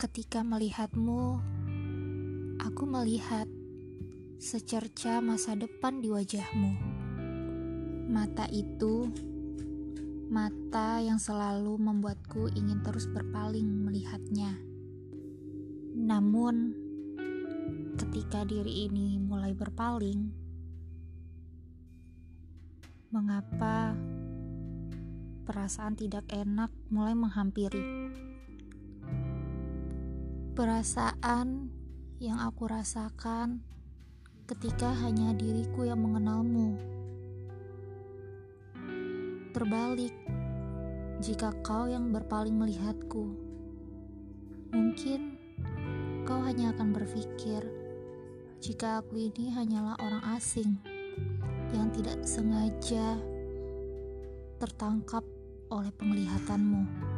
Ketika melihatmu, aku melihat secerca masa depan di wajahmu. Mata itu, mata yang selalu membuatku ingin terus berpaling melihatnya. Namun, ketika diri ini mulai berpaling, mengapa perasaan tidak enak mulai menghampiri? Perasaan yang aku rasakan ketika hanya diriku yang mengenalmu. Terbalik, jika kau yang berpaling melihatku, mungkin kau hanya akan berpikir jika aku ini hanyalah orang asing yang tidak sengaja tertangkap oleh penglihatanmu.